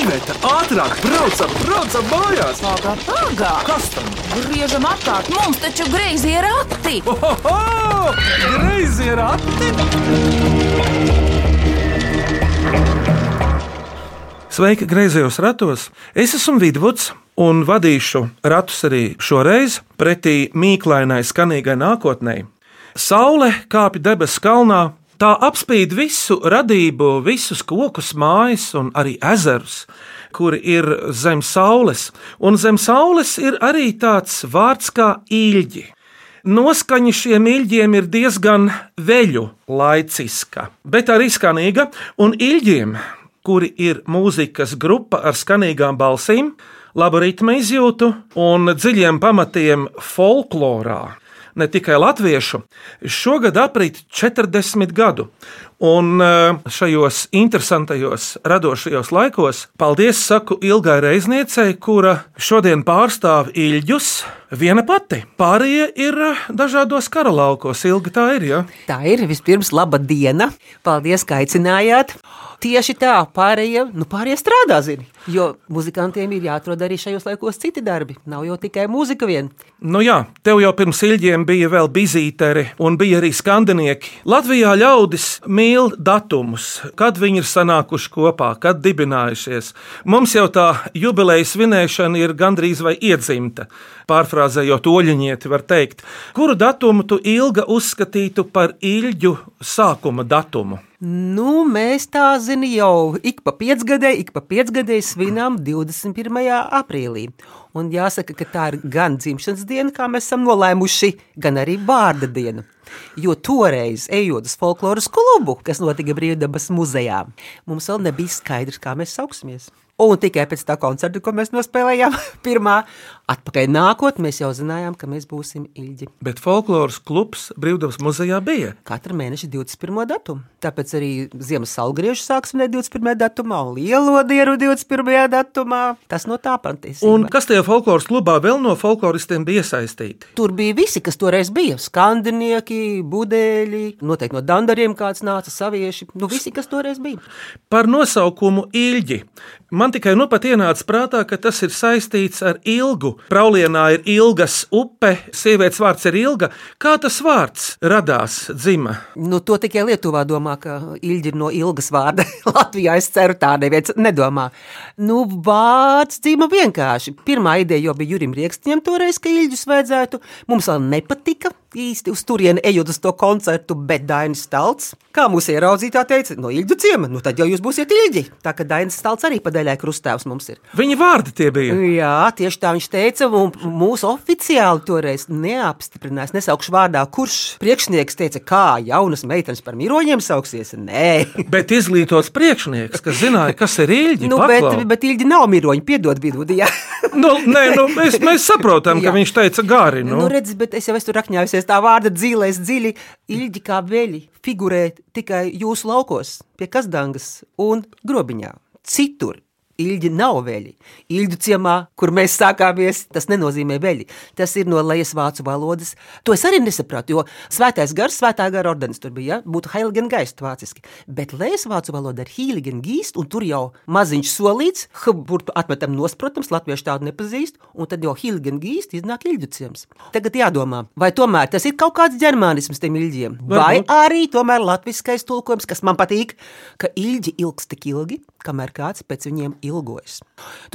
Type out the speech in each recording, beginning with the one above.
Iveta, ātrāk, braucam, braucam mājās! Pagā, pagā! Kas tam? Griežam apkārt, mums taču greizi ir rati! Oho! Greizi ir ati! Sveiki, griezījos ratos! Es esmu Vidvuds un vadīšu ratus arī šoreiz pretī mīklainai, skanīgai nākotnē. Saule kāpj debesu kalnā, tā apspīd visu radību, visus kokus, mājas un arī ezerus, kuri ir zem saules. Un zem saules ir arī tāds vārds kā īļģi. Noskaņa šiem īļģiem ir diezgan veļu laiciska, bet arī skanīga, un īļģiem kuri ir mūzikas grupa ar skanīgām balsīm, labu ritmu izjūtu un dziļiem pamatiem folklorā. Ne tikai latviešu, šogad aprit 40 gadu, un eh, šajos interesantajos, radošajos laikos paldies saku Ilgai Reizniecei, kura šodien pārstāv Ilģus viena pati. Pārējie ir eh, dažādos karalaukos. Ilga tā ir, ja? Tā ir vispirms laba diena. Paldies, ka aicinājāt. Tieši tā, pārējie, nu, pārējie strādā, zini. Jo muzikantiem ir jāatrod arī šajos laikos citi darbi. Nav jau tikai mūzika vien. Nu jā, tev jau pirms ilģiem bija vēl bizīteri un bija arī skandinieki. Latvijā ļaudis mīl datumus, kad viņi ir sanākuši kopā, kad dibinājušies. Mums jau tā jubilejas svinēšana ir gandrīz vai iedzimta. Pārfrāzējot oļņieti, var teikt, kuru datumu tu ilga uzskatītu par ilģu sākuma datumu? Nu, mēs tā zinām jau ik pa piecgadē, ik pa piecgadē svinām 21. aprīlī. Un jāsaka, ka tā ir gan dzimšanas diena, kā mēs esam nolēmuši, gan arī vārda diena. Jo toreiz, ejot uz folkloras klubu, kas notika Brīvdabas muzejā, mums vēl nebija skaidrs, kā mēs sauksimies. Un tikai pēc tā koncerta, ko mēs nospēlējām, pirmā atpakaļ nākot, mēs jau zinājām, ka mēs būsim ilgi. Bet folkloras klubs Brīvdabas muzejā bija. Katra mēneša 21. datumu. Tāpēc arī Ziemas salgriežu sāksim 21. datumā un lielo dienu 21. datumā. Tas no tā patiesībā. Un kas tajā folkloras klubā vēl no folkloristiem bija iesaistīti? Tur bija visi, kas toreiz bija. Skandinieki, budeļi, noteikti no dandariem kāds nāca, savieši. Nu, visi, kas toreiz bija. Par nosaukumu ilgi. Man tikai nu pat ienāca prātā, ka tas ir saistīts ar ilgu. Praulienā ir ilgas upe, sievietes vārds ir ilga. Kā tas vārds radās, dzima? Nu, to tikai Lietuvā domā, ka ilgi ir no ilgas vārda. Latvijā es ceru, tā neviens nedomā. Nu, vārds dzīva vienkārši. Pirmā ideja jau bija Jurim Riekstņiem toreiz, ka ilģus vajadzētu. Mums vēl nepatika īsti uz turieni ejot uz to koncertu, bet Dainis Stalts, kā mūsu ieraudzītā teica, no ilģu ciema, nu tad jau jūs būsiet ilgi. Tā kā Dainis Stalts arī padēļai krustāvs mums ir. Viņa vārdi tie bija. Jā, tieši tā viņš teica, un mūsu oficiāli toreiz neapstiprinājās, nesaukšu vārdā, kurš priekšnieks teica, kā jaunas meitenes par miroņiem sauksies. Nē, Bet izglītots priekšnieks, kas zināja, kas ir ilgi. nu, bet, bet ilgi nav miroņi, piedod vidū. nu, nē, nu, mēs, mēs saprotam, ka viņš teica gari. Nu, Nu. nu, redz, bet es jau esmu rakņājusies tā vārda dzīvēs dziļi. Ilgi kā veļi figurē tikai jūsu laukos, pie Kazdangas un grobiņā. Citur ilgi nav veļi. Ilģu ciemā, kur mēs sākāmies, tas nenozīmē veļi. Tas ir no lejas vācu valodas. To es arī nesapratu, jo svētais gars, svētā gara ordenis tur bija, ja? būtu Heiligen Geist vāciski. Bet lejas vācu valoda ir Heiligen Geist, un tur jau maziņš solīts, burtu atmetam nos, protams, latviešu tādu nepazīst, un tad jau Heiligen Geist iznāk ilģu ciems. Tagad jādomā, vai tomēr tas ir kaut kāds ģermānisms tiem ilģiem, vai arī tomēr latviskais tulkojums, kas man patīk, ka ilgi ilgs tik ilgi, kamēr kāds pēc viņiem ilgojas.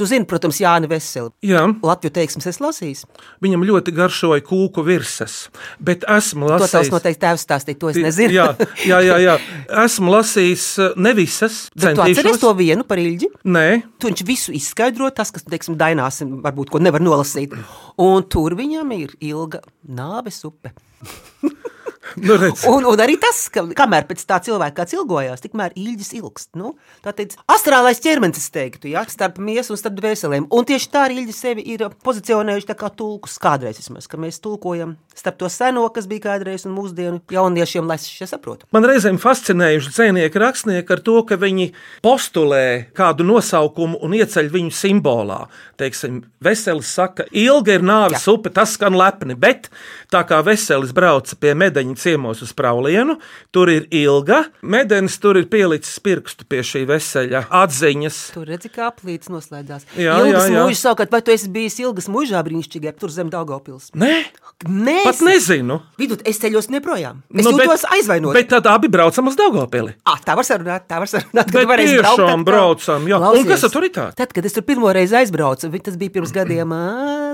Tu zini, protams, Jāni Veseli. Jā, Latviju teiksmes es lasīju. viņam ļoti garšoja kūku virsmas, bet esmu To tavs lasījis. noteikti tēvs stāstīja, to es nezinu. Jā, jā, jā, jā. Esmu lasījis eh, ne visas. Bet tu atceries to vienu par ilgi? Nē, Tu viņš visu izskaidro, tas, kas, teiksim, dainās, varbūt ko nevar nolasīt. Un tur viņam ir ilga nāves upe. nu redz. Un, un arī tas, ka kamēr pēc tā cilvēka ilgojās, tikmēr ilgs ilgst. Nu, tā teikt, astrālais ķermenis, es teiktu, ja, starp miesu un starp dvēselēm. Un tieši tā arī ilgi sevi ir pozicionējuši kā tulkus kādreiz vismaz, ka mēs tulkojam starp to seno, kas bija kādreiz un mūsdienu jauniešiem, lai šie saprotu. Man reizēm fascinējuši dzinieki, rakstnieki ar to, ka viņi postulē kādu nosaukumu un ieceļ viņu simbolā. Teiksim, Veselis saka, ilga ir nāves upe, tas skan lepni, bet tā kā Veselis brauca pie medaņa viņu ciemos uz Praulienu. Tur ir ilga. Medens tur ir pielicis pirkstu pie šī veseļa atziņas. Tur redzi, kā aplīts noslēdzās. Jā, ilgas jā, jā. mūžas savukārt, vai tu esi bijis ilgas mūžā brīnišķīgā, tur zem Daugavpils? Nē, Nē, pat nezinu. Vidut, es ceļos neprojām. Es Nu, jūtos aizvainot. Bet tad abi braucam uz Daugopili. Ah, tā var sarunāt, tā var sarunāt. Bet braukt tiešām atkal. braucam, jā. Un Klausies, kas tad tur ir tāds? Tad, kad es tur pirmo reizi aizbraucu, tas bija pirms gadiem,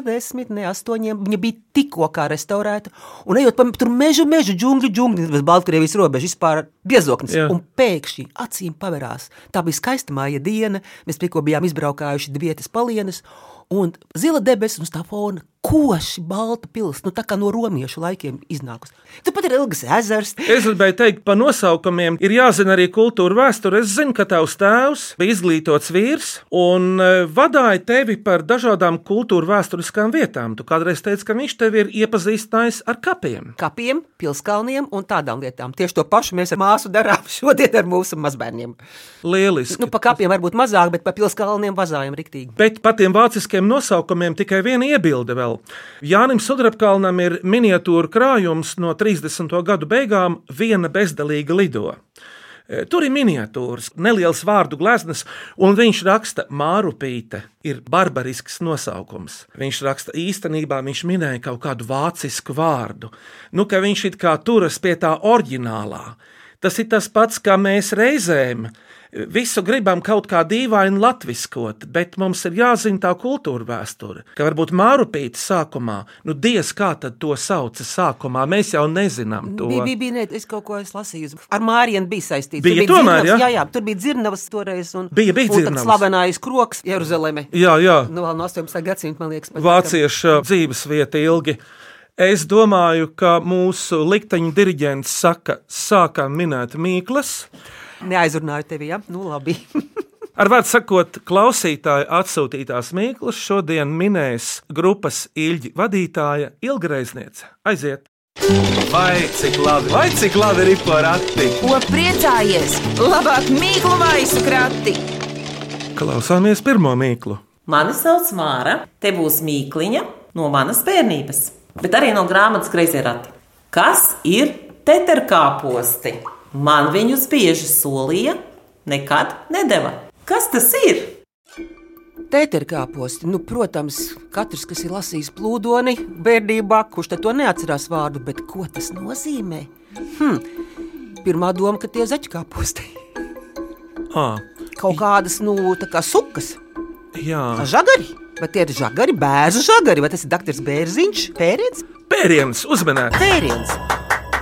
desmit, ne astoņiem, viņa bija tikko kā restaurēta. Un ejot pa tur mežu, mežu, džungļu, džungļu, bez Baltkrievijas robežas, vispār biezoknis. Jā. Un pēkšņi acīm pavērās. Tā bija skaista māja diena, mēs tikko bijām izbraukājuši divietas palienes. Un zila debesis uz tā fona koši balta pilsēta, nu tā kā no romiešu laikiem iznākusi. Turpat ir ilgs ezers. Es gribēju teikt, par nosaukumiem ir jāzina arī kultūra vēsture. Es zinu, ka tavs tēvs bija izglītots vīrs un e, vadīja tevi par dažādām kultūra vēsturiskām vietām. Tu kādreiz teici, ka viņš tevi ir iepazīstinājis ar kapiem. kapiem, pilskalniem un tādām lietām. Tieši to pašu mēs ar māsu darām šodien ar mūsu mazbērniem. Lieliski. Nu, pa kapiem varbūt mazāk, bet pa pilskalniem vazājam riktīgi. Bet par tiem vāciskiem nosaukumiem tikai viena iebilde vēl. Jānim Sudrabkalnam ir miniatūra krājums no 30. gadu beigām, viena bezdalīga lido. E, Tur ir miniatūras, neliels vārdu gleznas, un viņš raksta, Mārupīte ir barbarisks nosaukums. Viņš raksta, īstenībā viņš minēja kaut kādu vācisku vārdu, nu, ka viņš it kā turas pie tā oriģinālā. Tas ir tas pats, kā mēs reizēm visu gribam kaut kā dīvaini latviskot, bet mums ir jāzina tā kultūra vēsture. Ka varbūt Mārupīte sākumā, nu, diez kā tad to sauca sākumā, mēs jau nezinām to. Bija, bija, bija, ne, es kaut ko esmu lasījis. Ar Māriju bija saistīts. Bija Tur tomēr, dzirnavas, ja? jā, jā, tur bija dzirnavas toreiz. Un, Bija- bija dzirnavas. slavenais kroks Jeruzaleme. Jā, jā, Nu, vēl no 18. gadsimta, man liekas, vāciešu dzīves vieta ilgi. Es domāju, ka mūsu likteņa diriģents saka, sākam minēt mīklas. Neaizrunāju tevi, jā, nu labi. Ar vārdu sakot, klausītāju atsūtītās mīklas šodien minēs grupas ilgi vadītāja Ilgreizniece. Aiziet! Vai cik labi, vai cik labi ir porati? Ko priecājies? Labāk mīklu maisu krati! Klausāmies pirmo mīklu. Mani sauc Māra, te būs mīkliņa no manas bērnības, bet arī no grāmatas Greizerati. Kas ir teterkāposti? Man viņus bieži solīja, nekad nedeva. Kas tas ir? Tēterkāposti, nu, protams, katrs, kas ir lasījis plūdoni bērnībā, kurš te to neatcerās vārdu, bet ko tas nozīmē? Hm. Pirmā doma, ka tie zaķkāposti. À, Kaut kādas, nu, tā kā sukas, jā, žagari. Vai tie ir žagari, bērnu žagari, vai tas ir doktors Bērziņš, pēriens? pēriens uzmanēt. Pēriens.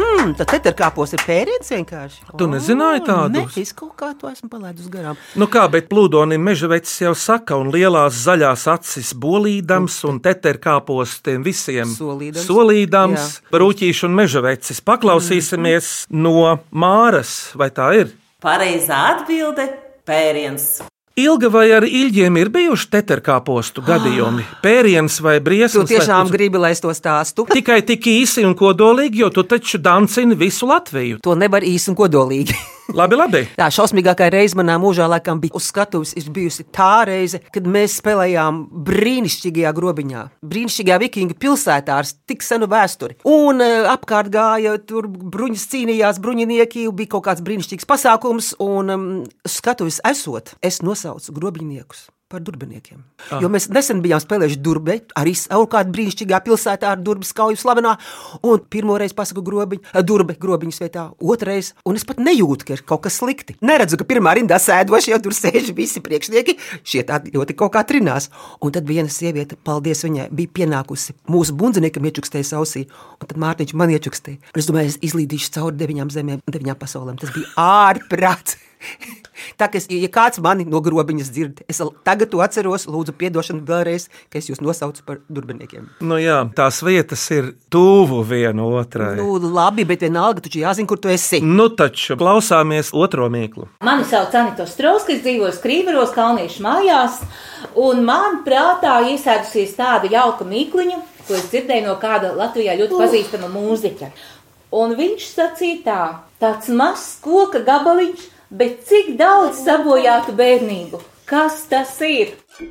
Hmm, tad teterkāpos ir pēriens vienkārši. Tu nezināji tādu? Nē, es kaut kā to esmu palaidus garām. Nu kā, bet plūdonim meža vecs jau saka, un lielās zaļās acis bolīdams, un teterkāpos tiem visiem Solīdams. solīdams brūķīši un meža vecis. Paklausīsimies no Māras, vai tā ir? Pareizā atbilde - pēriens. Ilga vai ar ilģiem ir bijuši teterkāpostu gadījumi? Pēriens vai Tu briesmas? vai tiešām uz- gribi, lai es to stāstu? Tikai tik īsi un kodolīgi, jo tu taču dancini visu Latviju. To nevar īsi un kodolīgi. Labi, labi. Tā šausmīgākā reize manā mūžā, laikam, bija uz skatuves. Ir bijusi tā reize, kad mēs spēlējām brīnišķīgajā grobiņā, brīnišķīgajā vikingu pilsētā ar tik senu vēsturi. Un e, apkārt gāja tur bruņas cīnījās, bruņinieki, bija kaut kāds brīnišķīgs pasākums, un um, skatuves esot, es nosaucu grobiņniekus. Par durbiniekiem. Ah. Jo mēs nesen bijām spēlējuši durbe, arī savukārt brīnišķīgā pilsētā ar durvis kauju slavenā. Un pirmo reizi pasaku grobiņu, durbe grobiņas vietā, otrais, un es pat nejūtu, ka ir kaut kas slikti. Neredzu, ka pirmā rindā sēdošie tur sēž visi priekšnieki, šie tādi ļoti kaut kā trinās. Un tad viena sieviete, paldies viņai, bija pienākusi mūsu bundziniekam iečukstēja ausī, un tad Mārtiņš man iečukstēja. Es domāju, es izlīdīšu cauri deviņām zemēm, deviņām pasaulēm. Tas bija ārprāts. Tā kā es, ja kāds mani no grobiņas dzird, es tagad to atceros, lūdzu, atdošanu vēlreiz, ka es jūs nosaucu par durbiniekiem. Nu jā, tās vietas ir tuvu viena otrai. Nu, labi, bet vienalga, taču jāzina, kur tu esi. Nu taču klausāmies otro mīklu. Mani sauc Anita Strauska, es dzīvoju Skrīveros, Kalniešu mājās, un man prātā iesēdusies tāda jauka mīkliņa, ko es dzirdēju no kāda Latvijā ļoti pazīstama mūziķa. Un viņš sacīja tā, tāds mazs koka gabaliņš, bet cik daudz sabojātu bērnību. Kas tas ir?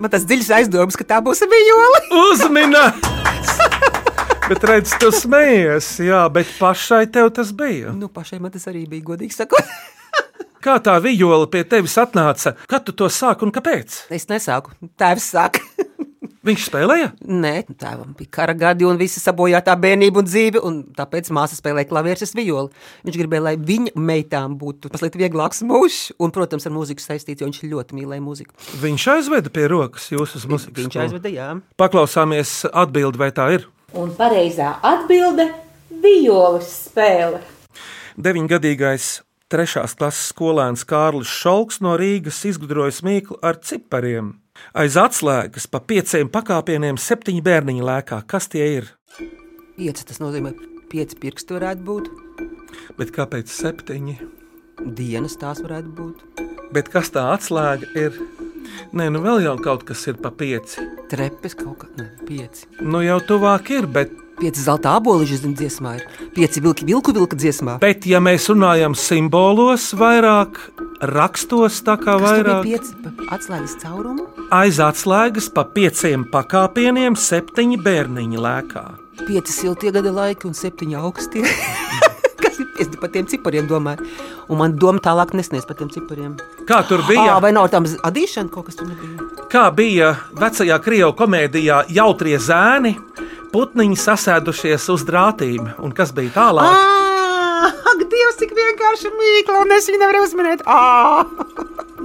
Man tas dziļs aizdoms, ka tā būs vijola. Uzminēts! Bet redz, tu smējies, jā, bet pašai tev tas bija. Nu, pašai man tas arī bija godīgi sakot. Kā tā vijola pie tevis atnāca? Kad tu to sāki un kāpēc? Es nesāku. Tēvs sāka. Viņš spēlēja? Nē, tēvam bija kara gadi un visa sabojātā bērnība un dzīve, un tāpēc māsa spēlēja klavierus, es violi. Viņš gribēja, lai viņa meitām būtu mazliet vieglāks mūžs, un, protams, ar mūziku saistīts, jo viņš ļoti mīlēja mūziku. Viņš aizveda pie rokas jūsu muzikas. Viņš aizveda, jā. Paklausāmies atbildi, vai tā ir. Un pareizā atbilde - violas spēle. Deviņgadīgais trešās klases skolēns Kārlis Šalks no Rīgas izgudroja smīklu ar cipariem. Aiz atslēgas pa pieciem pakāpieniem septiņi bērniņi lēkā. Kas tie ir? Pieci tas nozīmē, pieci pirksti varētu būt, Bet kāpēc septiņi? dienas tās varētu būt, Bet kas tā atslēga ir? Nē, nu vēl jau kaut kas ir pa pieci. trepes kaut kā, ne, pieci. Nu jau tuvāk ir, bet, Pieci zelta aboliņi zem dziesmā ir, pieci vilki vilku vilka dziesmā. bet ja mēs runājam simbolos, vairāk rakstos, tā kā Kas vairāk pieci atslēgas caurumu? aiz atslēgas pa pieciem pakāpieniem septiņi bērniņi lēkā. Pieci siltie gada laiki un septiņi augstie. Kas ir pieci par tiem cipariem, domāju. Un man doma tālāk nesniedz par tiem cipariem. Kā tur bija? vai nav tam adīšana kaut kas tur nebija? Kā bija vecajā krievu komēdijā Jautrie zēni? Putniņi sasēdušies uz drātīm, un kas bija tālāk? Ah, ak, Dievs, cik vienkārši mīkla, un es viņu nevaru uzminēt. Ah!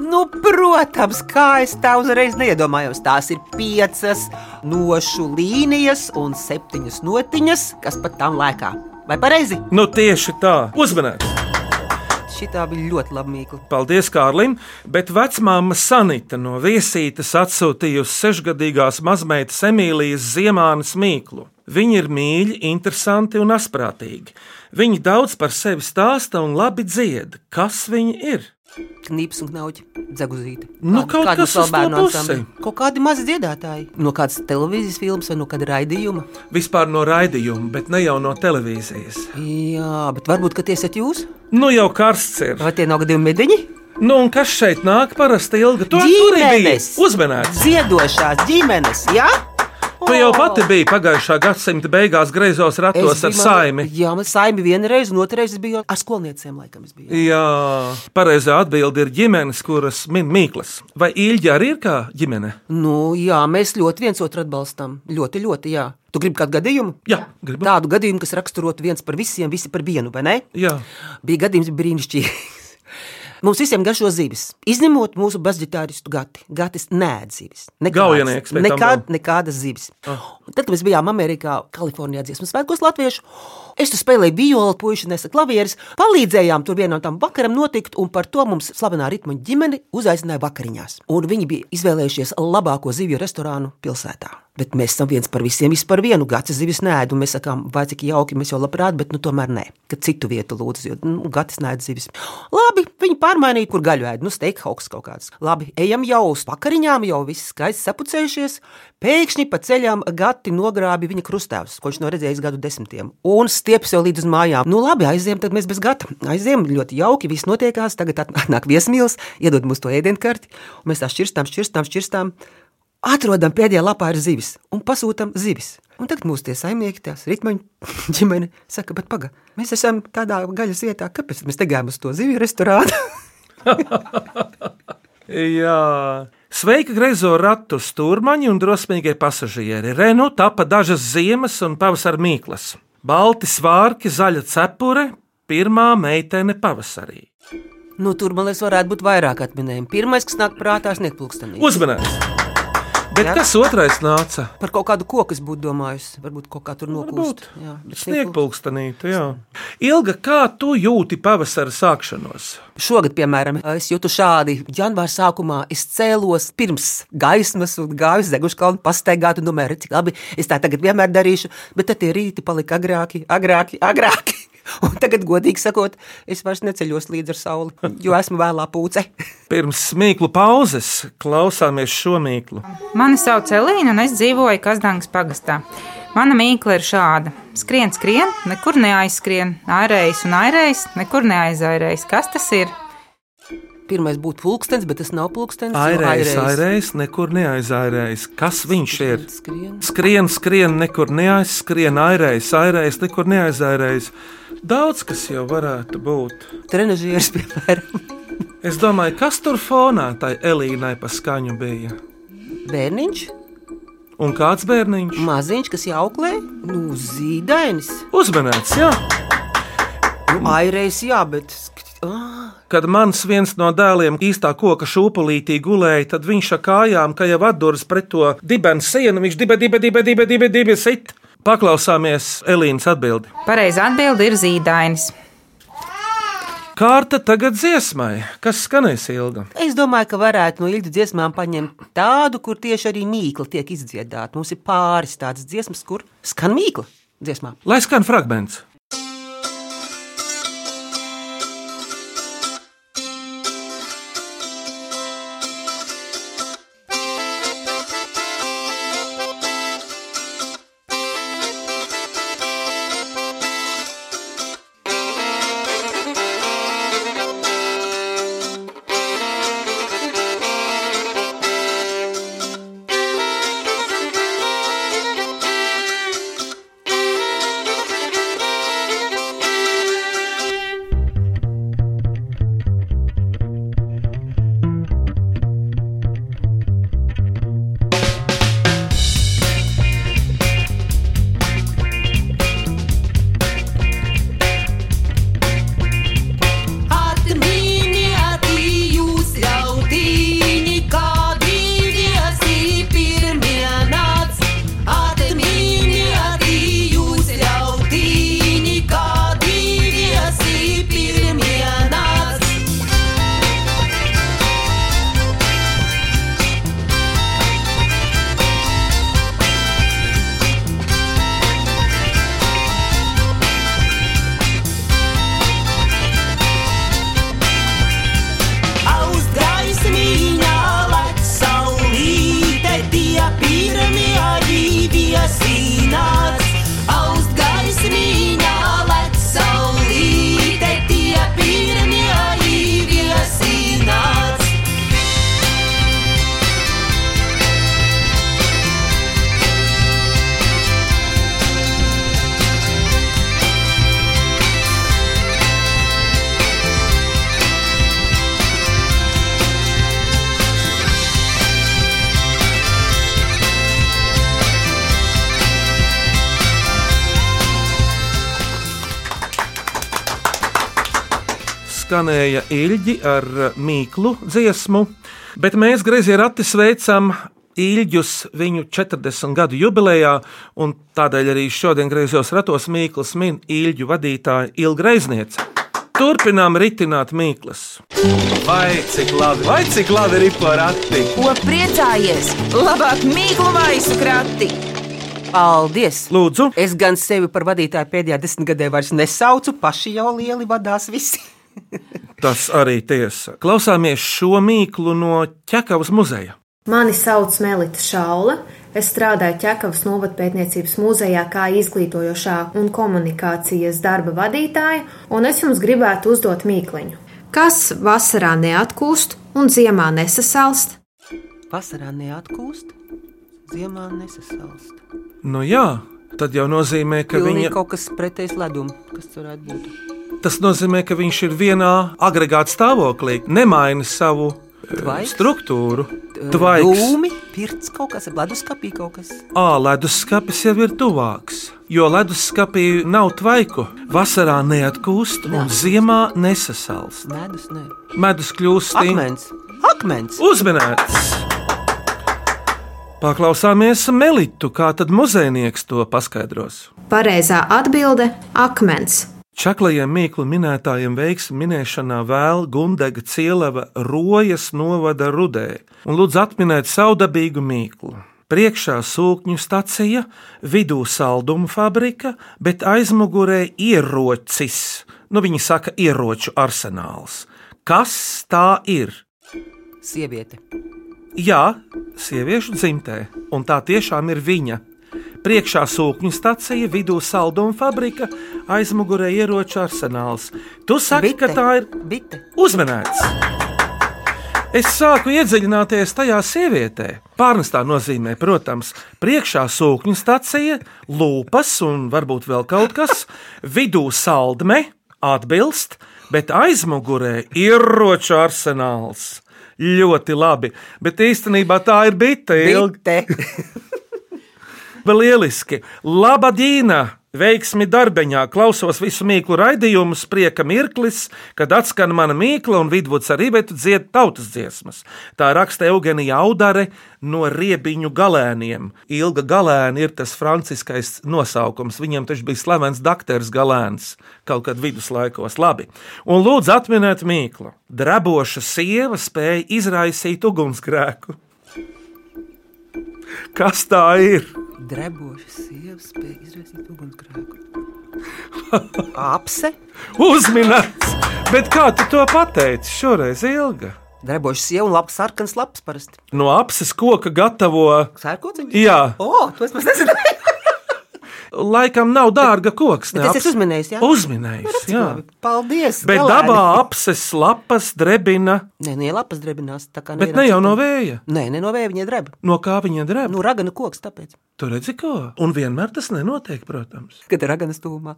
Nu, protams, kā es tā uzreiz neiedomājos. Tās ir piecas nošu līnijas un septiņas notiņas, kas pat tam lēkā. Vai pareizi? Nu, tieši tā, uzmanīgi! Šī bija ļoti laba mīkla. Paldies Kārlim, bet vecmāma Sanita no viesītes atsūtījusi sešgadīgās mazmeitas Emīlijas Ziemānas mīklu. Viņi ir mīļi, interesanti un asprātīgi. Viņi daudz par sevi stāsta un labi dzied. Kas viņi ir? Knips un knauķi, dzeguzīte. Nu, kaut bērnu pusi. ansambļi? Kaut kādi mazi dziedātāji. No kādas televīzijas filmas vai no kāda raidījuma. Vispār no raidījuma, bet ne jau no televīzijas. Jā, bet varbūt, ka tie esat jūs? Nu jau karsts ir. Vai tie nav gadījumi mediņi? Nu, un kas šeit nāk parasti ilgi? Tu tur arī biji uzmanīts. Ziedošās ģimenes, jā? Tu jau pati biji pagājušā gadsimta beigās greizos ratos ar saimi. Jā, man saimi vienreiz, un otrreiz es biju ar skolniecēm, laikam biju. Jā, pareizā atbilde ir ģimenes, kuras min mīklas. Vai īļģi arī ir kā ģimene? Nu, jā, mēs ļoti viens otru atbalstam. Ļoti, ļoti, jā. Tu gribi kādu gadījumu? Jā, gribu. Tādu gadījumu, kas raksturotu viens par visiem, visi par vienu, vai ne? Jā. Bija gadījums brīnišķīgs. Mums visiem garšo zivis. Izņemot mūsu basģitāristu gati. Gatis nē, zivis. Tam Nekād, nekādas zivis. Un Tad, kad mēs bijām Amerikā, Kalifornijā dziesmu svētkos latviešu, es tur spēlēju violi, puiši nesa klavierus, palīdzējām tur vienam tam vakaram notikt, un par to mums slavenā ritma ģimene uzaicināja vakariņās. Un viņi bija izvēlējušies labāko zivju restorānu pilsētā. Bet mēs esam viens par visiem, vispār vienu gatis zivis nēdu. Mēs sakām, vai cik jauki, mēs jau labprāt, bet nu, tomēr nē, ka citu vietu lūdzu, jo nu, gatis nēd zivis. Labi, viņi pārmainīja, kur gaļu ēd, nu, steakhauks kaut kāds. Labi, ejam jau uz vakariņām, jau viss skaisti sapucējušies. Pēkšņi pa ceļām gati nogrābi viņa krustāvus, ko viņš nav redzējis gadu desmitiem, un stieps jau līdz uz mājām. Nu, labi, aizjām, tad mēs bez gata. Aizjām, ļoti jauki, viss notiekās. Tagad atnāk viesmīlis, iedod mums to ēdienkarti, un mēs tā šķirstām, šķirstām, šķirstām. Atrodam pēdējā lapā ir zivis un pasūtām zivis. Un tagad mūsu tie saimnieki, tās ritmaņu ģimene, saka, bet pagaidi, mēs esam tādā gaļas vietā, kāpēc mēs te gājām uz to zivju restorānu? Jā. Sveika greizo ratu stūrmaņi un drosmīgie pasažieri. Renu tapa dažas ziemas un pavasara mīklas. Balti svārki, zaļa cepure, pirmā meitene pavasarī. Nu, tur man liekas, varētu būt vairāk atminējumu. Pirmais, kas nāk prātā, ir sniegpulkstenī. Uzmanīgi! Bet Jā. kas otrais nāca? Par kaut kādu koku es būtu domājis. Varbūt kaut kā tur bet sniegpulkst- Sniegpulkstenīte, jā. Ilga, kā tu jūti pavasara sākšanos? Šogad, piemēram, es jūtu šādi. Janvāra sākumā es cēlos pirms gaismas un gāju uz Zegušu kalnu pastaigāt, un domāju, "Re, cik labi, es tā tagad vienmēr darīšu, bet tad tie rīti palika agrāki, agrāki, agrāki. Un tagad, godīgi sakot, es vairs neceļos līdz ar sauli, jo esmu vēlā pūce. Pirms smīklu pauzes klausāmies šo mīklu. Mani sauc Elīna, un es dzīvoju Kazdāngas pagastā. Mana mīkla ir šāda: skrien, skrien, nekur neaizskrien, ārējais un ārējais, nekur neaizairējis. Kas tas ir? Pirmais būtu pulkstenis, bet tas nav pulkstenis. airējis. airējis, nekur neaizairējis. Kas viņš ir? Skrien. Skrien, skrien, nekur neaizskrien, airējis, airējis, nekur neaizairējis. Daudz kas jau varētu būt. Trenažieris, piemēram, Es domāju, kas tur fonā tai Elīnai pa skaņu bija? bērniņš, Un kāds bērniņš? maziņš, kas jauklē, nu, zīdainis. Uzmanīts, jā. Nu, airējis, jā, bet. ā, Kad mans viens no dēliem īstā koka šūpulītī gulēja, tad viņš ar kājām, ka jau atduras pret to dibens sienu, viņš dibe, dibe, dibe, dibe, dibe, dibe sit. Paklausāmies Elīnas atbildi. Pareizā atbilde ir zīdainis. Kārta tagad dziesmai, kas skanēs ilga. Es domāju, ka varētu no ilgi dziesmām paņemt tādu, kur tieši arī mīkla tiek izdziedāta. Mums ir pāris tādas dziesmas, kur skan mīkla dziesmā. Lai skan fragments. Skanēja īļģi ar mīklu dziesmu, bet mēs greizi rati sveicam īļģus viņu 40 gadu jubilejā, un tādēļ arī šodien griezos ratos mīklas min īļģu vadītāja Ilga Reizniece. Turpinām ritināt mīklas. Vai cik labi, vai cik labi ir porati? Ko priecājies? Labāk mīklu maisu krati! Paldies! Lūdzu, Es gan sevi par vadītāju pēdējā desmitgadē vairs nesaucu, paši jau lieli vadās visi. Tas arī tiesa. Klausāmies šo mīklu no Čekavas muzeja. Mani sauc Melita Šaula. Es strādāju Čekavas novadpētniecības muzejā kā izglītojošā un komunikācijas darba vadītāja, un es jums gribētu uzdot mīkliņu. Kas vasarā neatkūst un ziemā nesasalst? Vasarā neatkūst, ziemā nesasalst. Nu jā, tad jau nozīmē, ka Pilnīgi viņa, kaut kas pretējs ledum, kas tur varētu būt. Tas nozīmē, ka viņš ir vienā agregāta stāvoklī, nemaina savu eh, Tvaiks? struktūru. Tvaiks. Dūmi, pirts kaut kas, leduskapī kaut kas. Ā, leduskapis jau ir tuvāks, jo leduskapī nav tvaiku. Vasarā neatkūst un ziemā nesasalst. Medus, ne. Medus kļūst sting- Akmens. Akmens. Uzmanīts! Paklausāmies Melitu, kā tad muzejnieks to paskaidros. Pareizā atbilde - akmens. Čaklajiem mīklu minētājiem veiksmu minēšanā vēl Gundega Cielava rojas novada rudē un lūdz atminēt savu dabīgu mīklu. Priekšā sūkņu stacija, vidū saldumu fabrika, bet aizmugurē ierocis. Nu, viņi saka, ieroču arsenāls. Kas tā ir? Sieviete. Jā, sieviešu dzimtē, un tā tiešām ir viņa. Priekšā sūkņu stacija, vidū salduma fabrika, aizmugurē ieroču arsenāls. Tu saki, ka tā ir Bite. uzmanēts. Es sāku iedziļināties tajā sievietē. Pārnestā nozīmē, protams, priekšā sūkņu stacija, lūpas un varbūt vēl kaut kas, vidū saldme, atbilst, bet aizmugurē ieroču arsenāls. Ļoti labi, bet īstenībā tā ir bite. Ilgi. Lieliski. Laba dīna! Veiksmi darbeņā, klausos visu mīklu raidījumu, sprieka mirklis, kad atskan mana mīkla un vidvuds ar Ivetu dzied tautas dziesmas. Tā raksta Eugenija Audare no riebiņu galēniem. Ilga galēna ir tas franciskais nosaukums. Viņam taču bija slavens doktors galēns kaut kad viduslaikos. Labi. Un lūdzu atminiet mīklu. Dreboša sieva spēja izraisīt ugunsgrēku. Kas tā ir? Dreboša sieva spēja izraisīt ugunsgrēku. Apse? Uzminēts! Bet kā tu to pateici šoreiz, Ilga? Dreboša sieva un labs sarkans laps parasti. No apses koka gatavo. Sērkociņš? Jā, O, to es maz nezināju. Laikam nav dārga koks. Bet ne es aps- esmu uzminējis, jā? Uzminējis, jā. Paldies! Bet galēni. dabā apses lapas drebina, Nē, nē, lapas drebinās. tā kā bet ne jau no vēja. Nē, ne no vēja viņa dreb. No kā viņa dreb? Nu, ragana koks, tāpēc. Tu redzi, ko? Un vienmēr tas nenotiek, protams. Kad ir raganas tūmā.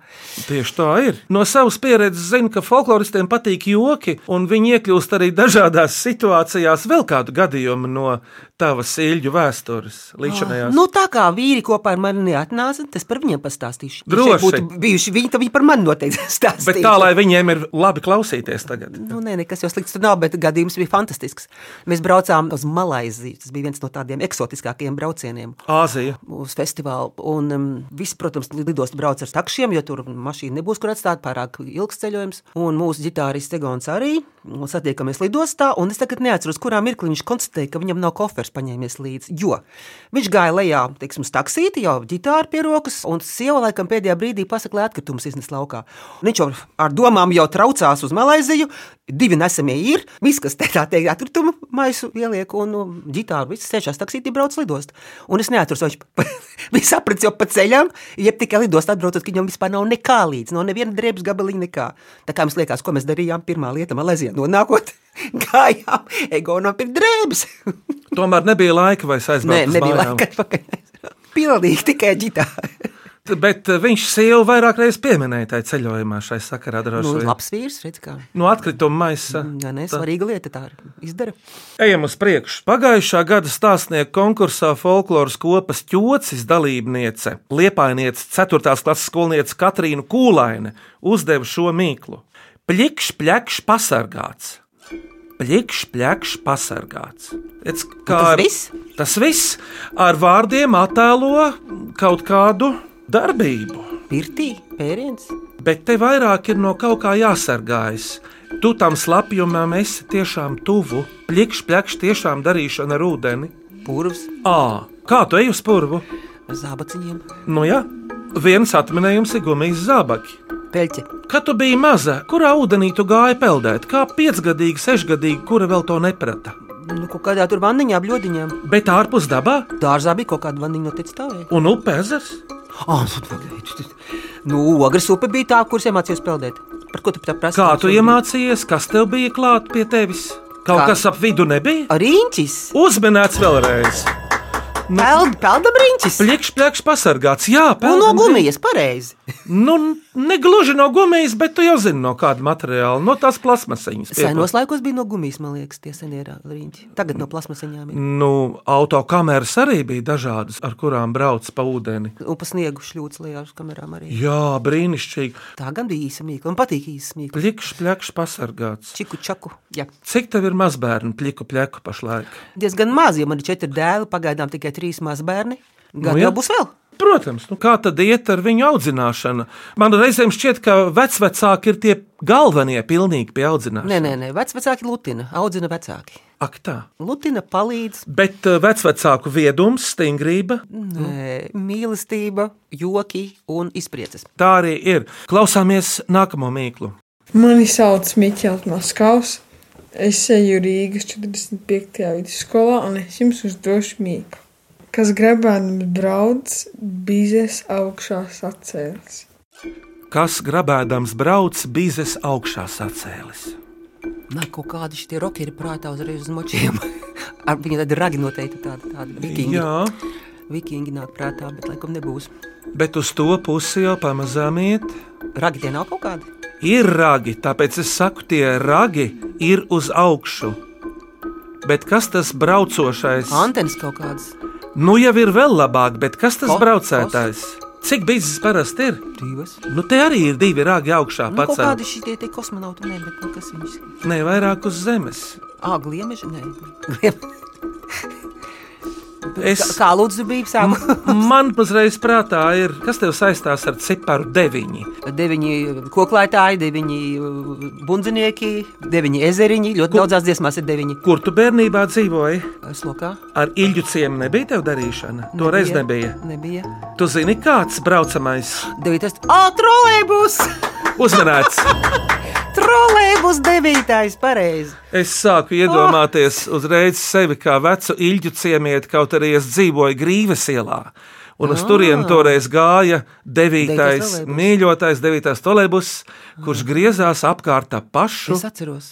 Tieši tā ir. No savas pieredzes zinu, ka folkloristiem patīk joki, un viņi iekļūst arī dažādās situācijās. Vēl kādu gadījumu no tavas īļu vēstures līdzinājās. Nu, tā kā vīri kopā ar mani neatnāca, tas par viņiem pastāstīšu. Droši. šeit būtu bijuši viņi, tad viņi par mani noteikti stāstīja. Bet tā, lai viņiem ir labi klausīties tagad. Nu, nē, nekas jau slikts tur nav, bet gadījums bija fantastisks. Mēs braucām uz Malaiziju. Tas bija viens no tādiem eksotiskākajiem braucieniem. Āzija. Uz festivālu. Un um, visi, protams, lidostu brauc ar takšiem, jo tur mašīna nebūs kur atstāt pārāk ilgs ceļojums. Un mūsu ģitārists Egons arī. Un Satiekamies lidostā, un es tagad neatceros, kurā mirklī viņš konstatēja, ka viņam nav kofers paņēmies līdzi. Jo viņš gāja lejā, teiksim, taksīti, jau ģitāru pie rokas, un sieva laikam pēdējā brīdī pasaka, lai atkritumus iznes laukā. Un viņš jau ar domām jau traucās uz Malaiziju. Divi nesamie ir, viss, kas te tā teikt, atkritumu maisu ieliek, un nu, ģitāru viss sēžās taksītī, brauc lidostā. Un es neatceros, viņš Viņš saprata jau pa ceļam, jeb tikai lidostā atbraucot, ka viņam vispār nav nekā līdzi, no neviena drēbes gabaliņa nekā. Tā kā mums liekas, ko mēs darījām, pirmā lieta Malēzijā nonākot, gājām, ego nopirkt drēbes. Tomēr nebija laika vai Nē, aizbraukt. nebija laika atpakaļ. Pilnīgi tikai ģitāra. Bet eh, viņš sievu vairāk reizes pieminēja tajā ceļojumā, šai sakarā. Nu, labs vīrs, redz kā. No atkrituma maisa. Jā, nē, svarīga lieta tā ir. Izdara. Ejam uz priekšu. Pagājušā gada stāstnieku konkursā folkloras kopas ķocis dalībniece, liepainiece 4. klases skolniece Katrīna Kūlaine uzdeva šo mīklu. Plikšs, plakšs, pasargāts. Plikšs, plakšs, pasargāts. Redz, kā tas viss? Tas viss ar vārdiem attēlo kaut kādu darbību. Pirtī, pēriens. Bet te vairāk ir no kaut kā jāsargājas. Tu tam slapjumam esi tiešām tuvu. Plikšs, plakšs, tiešām darīšana ar ūdeni. Purvs À, kā tu ej uz purvu? zābaciņiem. Nu jā, viens atminējums ir gumijas zābaki. Peļķe. Kad tu biji maza, kurā ūdenī tu gāji peldēt? Kā piecgadīga, sešgadīga, kura vēl to neprata? Nu, kaut kādā tur vanniņā, bļodiņā. Bet ārpus dabā Dārzā bija kaut kāda vanniņa no teica stāvēja. un upē ezers? Oh, nu, ogres upe bija tā, kuras iemācījos peldēt. Par ko tu tā prasi? Kā tu iemācījies, kas tev bija klāt pie tevis? Kaut Kā? kas ap vidu nebija? Riņķis. Uzminēts vēlreiz. Peld, peldam riņķis. Plikšs, plakšs, pasargāts. Jā, Un no gumijas, pareizi. Nu, ne gluži no gumijas, bet tu jau zini, no kāda materiāla. No tās plasmasiņas. Senos laikos bija no gumijas, man liekas, tie senie riņķi. Tagad no plasmasiņām ir. Nu, autokameras arī bija dažādas, ar kurām brauc pa ūdeni. Un pa sniegu šļūts lejā uz kamerām arī. Jā, brīnišķīgi. Tā gan bija īsa mīkla. Man patīk īsa mīkla. Plikšs, plakšs, pasargāts. Čiku čaku. Jā. Cik tev ir mazbērnu pliku pleku pašlaik? Diezgan maz, jo man ir četri dēli, pagaidām tikai trīs mazbērni. Gan Nu, jau būs vēl. Protams, nu kā tad iet ar viņu audzināšanu? Man reizēm šķiet, ka vecvecāki ir tie galvenie pilnīgi pie audzināšanas. Nē, nē, nē. vecāki lutina, audzina vecāki. Ak, tā. Lutina palīdz, Bet uh, vecvecāku viedums, stingrība, nē, mīlestība, joki un izpriecas. tā arī ir. Klausāmies nākamo mīklu. Mani sauc Miķels Maskavs. Es eju Rīgas 45. vidusskolā, un es jums uzdošu mīklu. Kas grabēdams brauc, bizes augšā sacēlis. Kas grabēdams brauc, bizes augšā sacēlis? Nāk kaut kādi šie rokeri prātā uzreiz uz močiem. Ar viņu tādi ragi noteikti tādi, tādi vikingi. Jā, Vikingi nāk prātā, bet laikam nebūs. bet uz to pusi jau pamazām iet. Ragi tie nav kaut kādi. Ir ragi, tāpēc es saku, tie ragi ir uz augšu. Bet kas tas braucošais? Antenas kaut kādas. Nu jau ir vēl labāk, bet kas tas Ko- braucētājs? Cik bīzes parasti ir? Divas. Nu, te arī ir divi rāgi augšā. Nu, pacelt. kādi šie tie kosmonauti, nē, bet nu, kas viņus? Nē, vairāk uz zemes. Ā, gliemeži, nē. Gliem... Es- Kā, lūdzu bija sākuma? Man uzreiz prātā ir, kas tev saistās ar ciparu deviņi. Deviņi koklētāji, deviņi uh, bundzinieki, deviņi ezeriņi. Ļoti daudzās dziesmās ir deviņi. Kur tu bērnībā dzīvoji? Slokā. Ar ilģu ciemu nebija tev darīšana? Toreiz nebija. Nebija. Tu zini, kāds braucamais Devītais. Ā, trolēbus! uzmanīts. Trolēbus devītais, pareizi. Es sāku iedomāties uzreiz sevi kā vecu ilģu ciemieti, kaut arī es dzīvoju Grīves ielā. Un uz turieni toreiz gāja devītais, mīļotais, devītais tolēbus, kurš griezās apkārt ap pašu.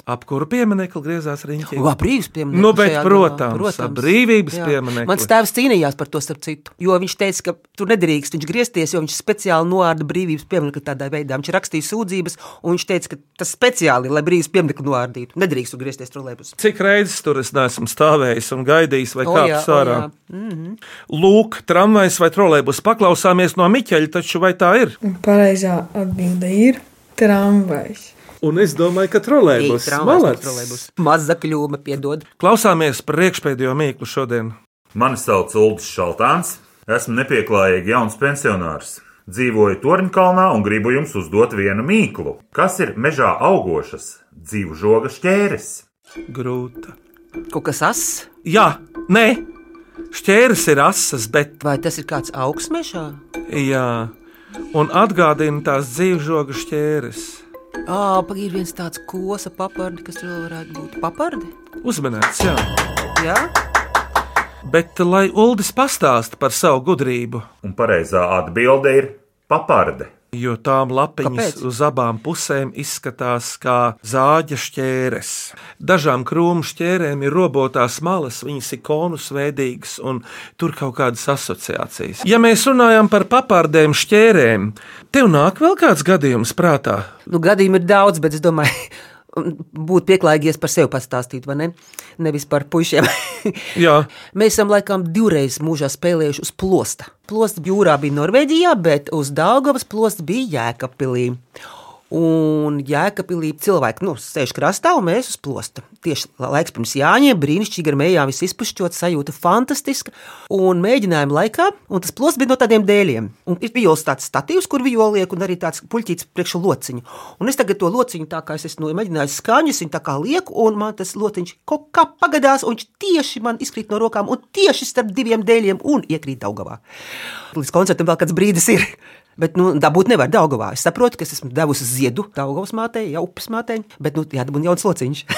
Ap kuru pieminiektu griezās riņķī? Jā, brīvības piemineklis. Nu, bet, protams, galā, ap brīvības Jā. pieminekli. Mans tēvs cīnījās par to starp citu, jo viņš teica, ka tur nedrīkst viņš griezties, jo viņš speciāli noārda brīvības pieminekli tādā veidā. Viņš rakstīja sūdzības, un viņš teica, ka tas speciāli, lai brīvības pieminekli noārdītu. Nedrīkst tur griezties trolēbus. Cik reizes tur es neesmu stāvējis un gaidījis, vai kāpis ārā? jā. Mhm. Lūk, tramvajs vai trolēbus paklausāmies no Miķeļa, taču vai tā ir? Pareizā atbilde ir tramvajs. Un es domāju, ka trolēļus Trolēbus. Maza kļūme, piedod. Klausāmies par priekšpēdējo mīklu šodien. Mani sauc Ulris Šaltāns, esmu nepieklājīgi jauns pensionārs. Dzīvoju Torņkalnā un gribu jums uzdot vienu mīklu. Kas ir mežā augošas dzīvu žoga šķēres? Grūta. Kaut kas ass? Jā, nē, šķērs ir asas, bet. Vai tas ir kāds augsmešā? Jā, un atgādina tās dzīvžoga šķēres. Ā, pagaidi, viens tāds kosa papardi, kas vēl varētu būt. Papardi? Uzmanīts, jā. Jā. Bet lai Uldis pastāsta par savu gudrību, Un pareizā atbilde ir paparde. Jo tām lapiņas Kāpēc? Uz abām pusēm izskatās kā zāģa šķēres. Dažām krūmu šķērēm ir robotās malas, viņas ir konusveidīgas un tur kaut kādas asociācijas. Ja mēs runājam par papārdēm šķērēm, tev nāk vēl kāds gadījums prātā? Nu, gadījumi ir daudz, bet es domāju, būtu pieklājīgies par sevi pastāstīt, vai ne? Nevis par puišiem. Mēs esam laikam divreiz mūžā spēlējuši uz plosta. Plosta jūrā bija Norvēģijā, bet uz Daugavas plosta bija Jēkabpilī. Un Jēkabpilī cilvēki nu, sēž krastā un mēs uz plosta. Tieši laiks pirms Jāņiem, brīnišķīgi ar mējām, viss izpušķots, sajūta fantastiska. Un mēģinājuma laikā, un tas plosts bija no tādiem dēļiem. Un ir viols tāds statīvs, kur violi liek, un arī tāds puļķīts priekš lociņu. Un es tagad to lociņu, tā kā es esmu mēģinājis skaņas, viņu tā kā lieku, un man tas lociņš kaut kā pagadās, un viņš tieši man izkrīt no rokām, un tieši starp diviem dēļiem, un iekrīt Daugavā. Līdz koncertam vēl kāds brīdis ir. Bet, nu, dabūt nevar Daugavā. Es saprotu, ka es esmu devusi ziedu Daugavas mātei, jau upes mātei, bet, nu, jādabūna jauns lociņš.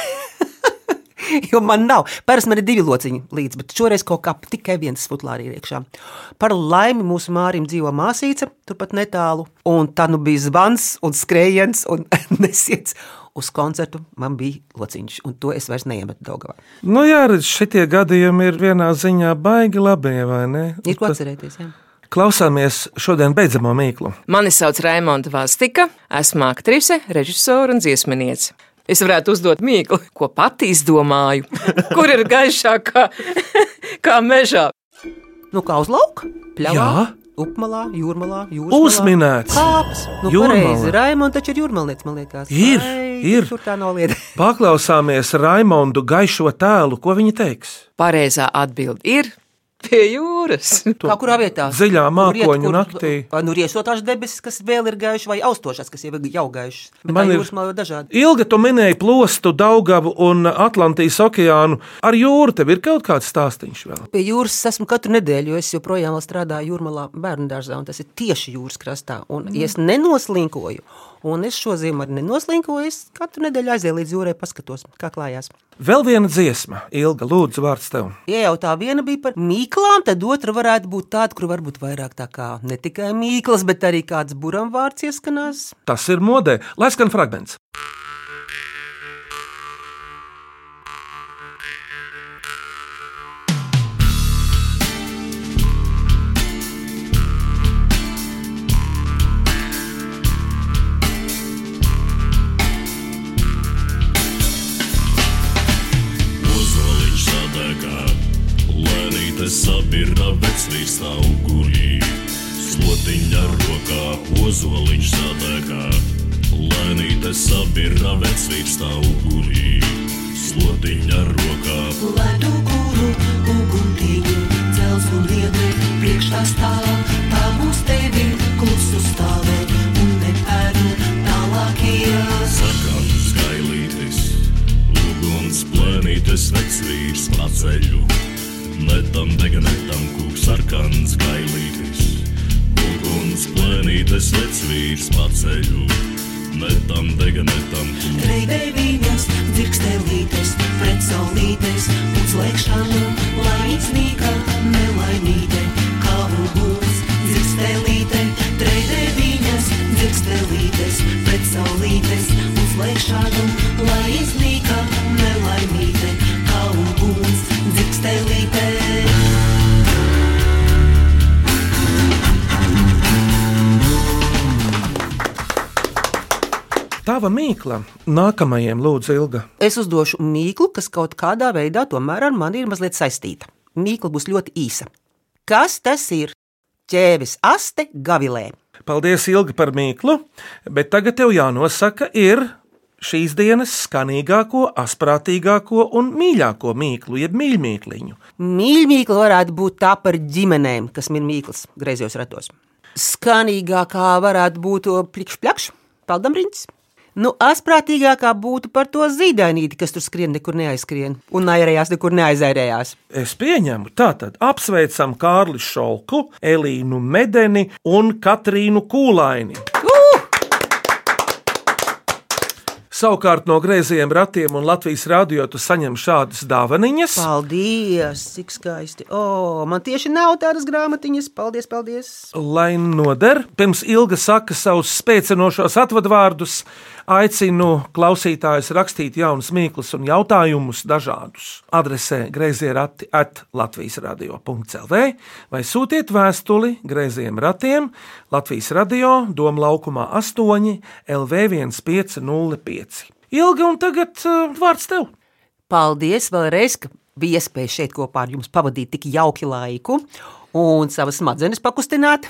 Jo man nav. Parasti man ir divi lociņi līdzi, bet šoreiz kaut kā tikai viens futlārī ir iekšā. Par laimi mūsu mārim dzīvo māsīca, turpat netālu. Un tā nu bija zvans un skrējiens un nesiets. Uz koncertu man bija lociņš, un to es vairs neiemetu Daugavā. Nu, jā, redz, šitie gadījumi ir vienā ziņā baigi labi, vai ne? Ir ko atcerēties, jā. Klausāmies šodien beidzamo mīklu. Mani sauc Raimonda Vastika, esmu aktrise, režisore un dziesminiece. Es varētu uzdot mīklu, ko pati izdomāju, kur ir gaišāk kā, mežā. Nu, kā uz lauka? Pļavā, Jā. upmalā, jūrmalā, jūrmalā. Uzminēts. Kāps. Nu, pareizi, Raimonda taču ir jūrmalnieks, man liekas. Ir, Vai, ir. Tur tā nav lieta. Paklausāmies Raimondu gaišo tēlu, ko viņa teiks. Pareizā atbilde ir pie jūras. Kā kurā vietā? Iet, mākoņu kur- naktī. Vai nu riesotās debesis, kas vēl ir gaišas, vai austošās, kas jau ir jau gaišas. Bet Man ir- dažādi. Ilga tu minēji plostu, Daugavu un Atlantijas okeānu. Ar jūru tev ir kaut kāds stāstīns vēl. Pie jūras esmu katru nedēļu, jo es joprojām strādāju jūrmalā bērnu dārzā, un tas ir tieši jūras krastā. Un, ja es nenoslinkoju, un es šo ziemu arī nenoslinkoju, es katru nedēļu aizēju līdz jūrai, paskatos, kā klājās. Vēl viena dziesma, Ilga, lūdzu, vārds tev. Ja jau tā viena bija par mīklām, tad otra varētu būt tāda, kur varbūt vairāk tā kā ne tikai mīklas, bet arī kāds buramvārds ieskanās. Tas ir modē, lai skan fragments. Sabirna vecvīrs augurī. Slotiņa rokā, ozoliņš sadegā, lēnīte sabirna vecvīrs augurī. Slotiņa rokā, Ledu kuru, uguntīgu, dzels un liedri, priekšā stāv, tā būs tevi, klusu stāvē, un nepēdu tālākie. sarkans gailītis, uguns plēnītes vecvīrs paceļu. Vecvīrs paceļu. Netam dega, netam kūks. Reidē viņas, dzirkstelītes, pret saulītes, Tava mīkla nākamajam lūdzu ilga. Es uzdošu mīklu, kas kaut kādā veidā tomēr ar mani ir mazliet saistīta. Mīkla būs ļoti īsa. Kas tas ir? Ķēvis aste gavilē. Paldies ilgi par mīklu, bet tagad tev jānosaka ir šīs dienas skanīgāko, asprātīgāko un mīļāko mīklu, jeb mīļmīkliņu. Mīļmīkla varētu būt tā par ģimenēm, kas min mīklas griezos ratos. Skanīgākā varētu būt plikšķis, peldamriņš. Nu, asprātīgākā būtu par to zīdainīti, kas tur skrien, nekur neaizskrien un airējās, nekur neaizairējās. Es pieņemu, tātad apsveicam Kārli Šolku, Elīnu Medeni un Katrīnu Kūlaini. Savukārt no griezījiem ratiem un Latvijas rādio tu saņem šādas dāvanas. Paldies, cik skaisti. O, man tieši nav tādas grāmatiņas. Paldies, paldies. Lai noder, pirms ilga saka savus spēcinošos atvadvārdus, aicinu klausītājus rakstīt jaunus mīklus un jautājumus dažādus. Adresē grazījā rati at Latvijas radio.clv vai sūtiet vēstuli grazījiem ratiem Latvijas radio Doma laukumā 8 LV 1505. Ilga un tagad uh, vārds tev! Paldies vēlreiz, ka bija iespēja šeit kopā ar jums pavadīt tik jauki laiku un savas smadzenes pakustināt.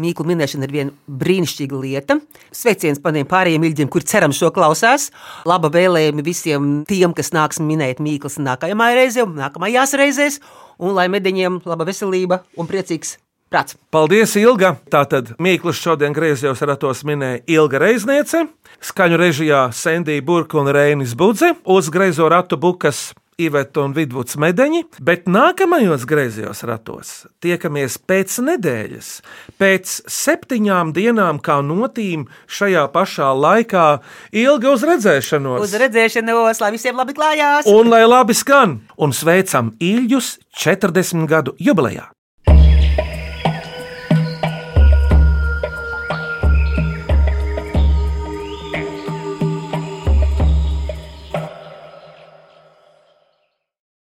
Mīklu minēšana ir viena brīnišķīga lieta. Sveiciens paniem pārējiem ilģiem, kur ceram šo klausās. Laba vēlējumi visiem tiem, kas nāks minēt mīklas nākamajā reizē un nākamajās reizēs. Un lai medeņiem laba veselība un priecīgs prāts. Paldies, Ilga! Tātad Mīkls šodien griezījos ratos minēja Ilga Reizniece, skaņu režijā Sandija Burka un Reinis Budze, uz greizo ratu bukas Iveta un Vidvuds medeņi, bet nākamajos griezījos ratos tiekamies pēc nedēļas, pēc septiņām dienām kā notīm šajā pašā laikā ilga uz redzēšanos. Uz redzēšanos, lai visiem labi klājās! Un lai labi skan, un sveicam Ilģus 40 gadu jubilejā!